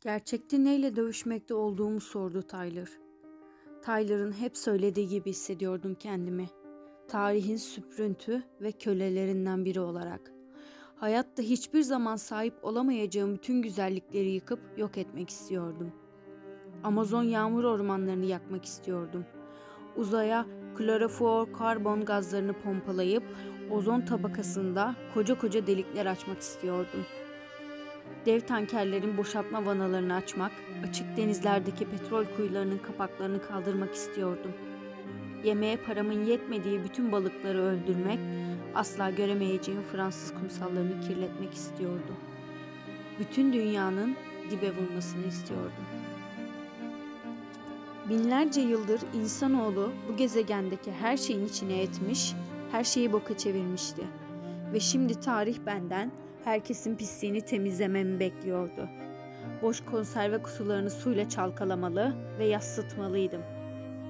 Gerçekte neyle dövüşmekte olduğumu sordu Tyler. Tyler'ın hep söylediği gibi hissediyordum kendimi. Tarihin süprüntü ve kölelerinden biri olarak. Hayatta hiçbir zaman sahip olamayacağım bütün güzellikleri yıkıp yok etmek istiyordum. Amazon yağmur ormanlarını yakmak istiyordum. Uzaya klorofluorkarbon gazlarını pompalayıp ozon tabakasında koca koca delikler açmak istiyordum. Dev tankerlerin boşaltma vanalarını açmak, açık denizlerdeki petrol kuyularının kapaklarını kaldırmak istiyordum. Yemeğe paramın yetmediği bütün balıkları öldürmek, asla göremeyeceğim Fransız kumsallarını kirletmek istiyordum. Bütün dünyanın dibe vurmasını istiyordum. Binlerce yıldır insanoğlu bu gezegendeki her şeyin içine etmiş, her şeyi boka çevirmişti. Ve şimdi tarih benden herkesin pisliğini temizlememi bekliyordu. Boş konserve kutularını suyla çalkalamalı ve yassıtmalıydım.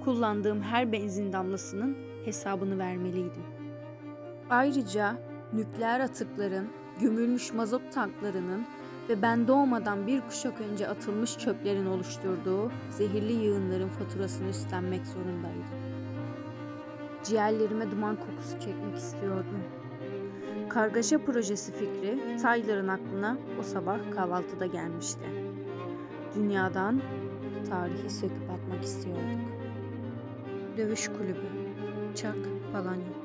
Kullandığım her benzin damlasının hesabını vermeliydim. Ayrıca nükleer atıkların, gömülmüş mazot tanklarının ve ben doğmadan bir kuşak önce atılmış çöplerin oluşturduğu zehirli yığınların faturasını üstlenmek zorundaydım. Ciğerlerime duman kokusu çekmek istiyordum. Kargaşa projesi fikri Tyler'ın aklına o sabah kahvaltıda gelmişti. Dünyadan tarihi söküp atmak istiyorduk. Dövüş kulübü Çak Palanya